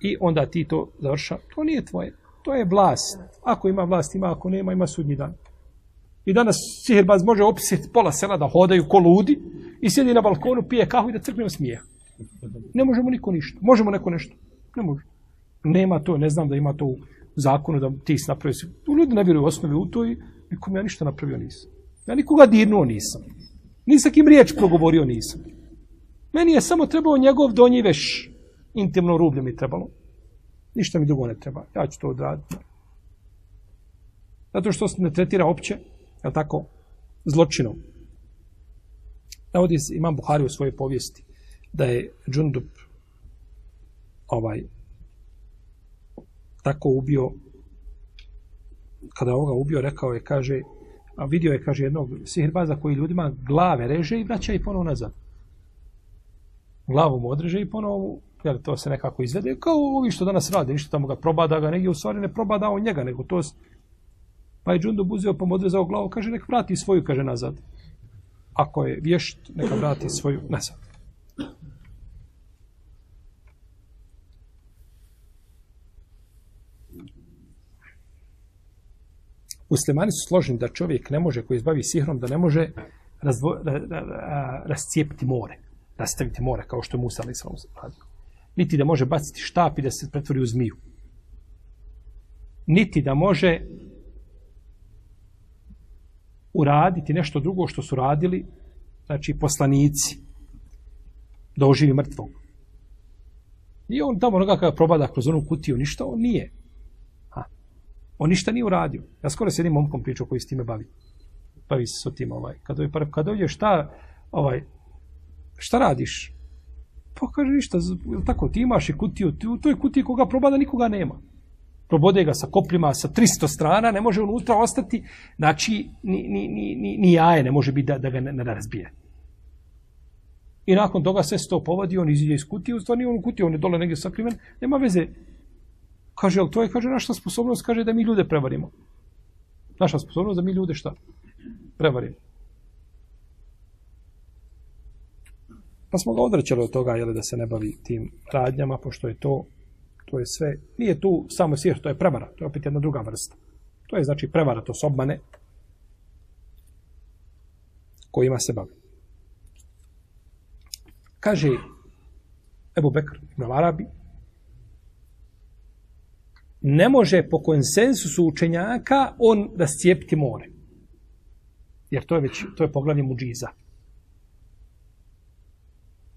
i onda ti to završa. To nije tvoje, to je vlast. Ako ima vlast, ima, ako nema, ima sudnji dan. I danas sihirbaz može opisati pola sela da hodaju ko ludi i sjedi na balkonu, pije kahu i da crkne smije. Ne možemo niko ništa. Možemo neko nešto. Ne može. Nema to, ne znam da ima to u zakonu da ti si napravio. Ljudi ne vjeruju osnovi u to i nikom ja ništa napravio nisam. Ja nikoga dirnuo nisam. Ni kim riječ progovorio nisam. Meni je samo trebao njegov donji veš. Intimno rublje mi trebalo. Ništa mi drugo ne treba. Ja ću to odraditi. Zato što se ne tretira opće, je tako, zločinom. Navodi imam Buhari u svojoj povijesti da je Džundup ovaj tako ubio kada ovoga ubio rekao je kaže a vidio je kaže jednog sihirbaza koji ljudima glave reže i vraća i ponovo nazad. Glavu mu odreže i ponovo jel, to se nekako izvede kao ovi što danas rade ništa tamo ga probada ga negdje u stvari ne probada on njega nego to pa je Džundu buzio pa mu odrezao glavu kaže nek vrati svoju kaže nazad. Ako je vješt neka vrati svoju nazad Muslimani su složeni da čovjek ne može, koji izbavi sihrom, da ne može razvo, ra, ra, ra, rascijepiti more, rastaviti more, kao što je Musa ali radio. Niti da može baciti štap i da se pretvori u zmiju. Niti da može uraditi nešto drugo što su radili, znači poslanici, da oživi mrtvog. I on tamo onoga kada probada kroz onu kutiju, ništa, on nije. On ništa nije uradio. Ja skoro s jednim momkom pričao koji s time bavi. Bavi se s tim ovaj. Kad dođe, kad šta, ovaj, šta radiš? Pa kaže ništa, tako, ti imaš i kutiju, ti, u toj kutiji koga probada nikoga nema. Probode ga sa kopljima sa 300 strana, ne može unutra ostati, znači, ni, ni, ni, ni, jaje ne može biti da, da ga ne, ne razbije. I nakon toga se to povadi, on iziđe iz kutije, u stvari on u kutiju, on je dole negdje sakriven, nema veze, Kaže, ali to je, kaže, naša sposobnost, kaže, da mi ljude prevarimo. Naša sposobnost da mi ljude šta? Prevarimo. Pa smo ga odrećali od toga, jeli, da se ne bavi tim radnjama, pošto je to, to je sve, nije tu samo sihr, to je prevara, to je opet jedna druga vrsta. To je, znači, prevara, to su obmane kojima se bavi. Kaže Ebu Bekr ibn Arabi, ne može po konsensusu učenjaka on rascijepiti more. Jer to je već, to je poglavlje muđiza.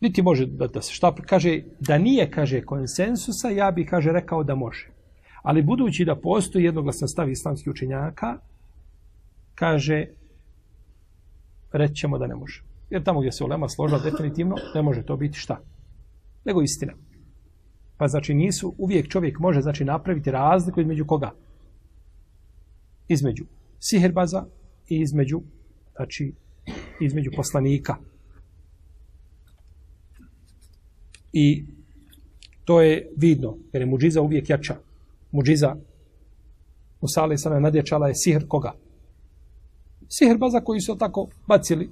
Niti može da, da se šta kaže, da nije, kaže, konsensusa, ja bih, kaže, rekao da može. Ali budući da postoji jednoglasan stav islamskih učenjaka, kaže, reći ćemo da ne može. Jer tamo gdje se ulema složila definitivno, ne može to biti šta? Nego istina. Pa znači nisu, uvijek čovjek može znači napraviti razliku između koga? Između siherbaza i između, znači, između poslanika. I to je vidno, jer je muđiza uvijek jača. Muđiza Musa alaih nadječala je sihr koga? Sihr baza koji su tako bacili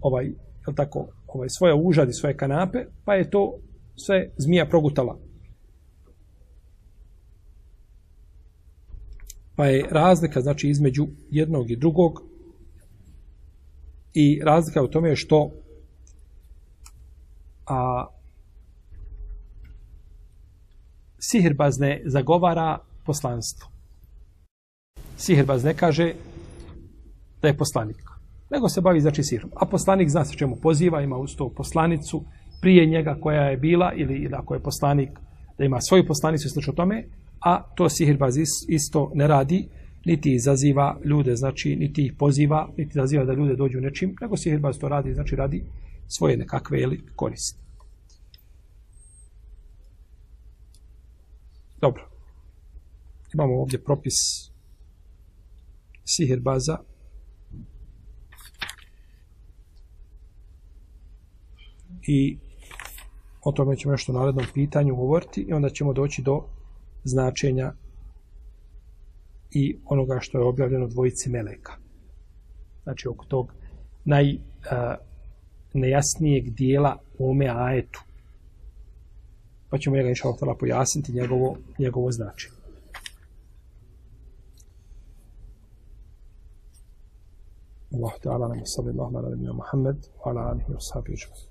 ovaj, tako, ovaj, svoje užadi, svoje kanape, pa je to sve zmija progutala. Pa je razlika znači između jednog i drugog i razlika u tome je što a, sihirbaz ne zagovara poslanstvo. Sihirbaz ne kaže da je poslanik. Nego se bavi znači sihrom. A poslanik zna se čemu poziva, ima uz to poslanicu prije njega koja je bila ili, ili ako je poslanik da ima svoju poslanicu i slično tome, a to sihirbaz isto ne radi, niti izaziva ljude, znači niti ih poziva, niti izaziva da ljude dođu nečim, nego sihirbaz to radi, znači radi svoje nekakve ili koristi. Dobro. Imamo ovdje propis sihirbaza. I o tome ćemo nešto u narednom pitanju govoriti i onda ćemo doći do značenja i onoga što je objavljeno dvojici meleka. Znači oko tog naj uh, nejasnijeg dijela ome ajetu. Pa ćemo njega inša Allah pojasniti njegovo, njegovo značenje. Allah ta'ala nam sallallahu ala nabina Muhammed wa ala alihi wa sahbihi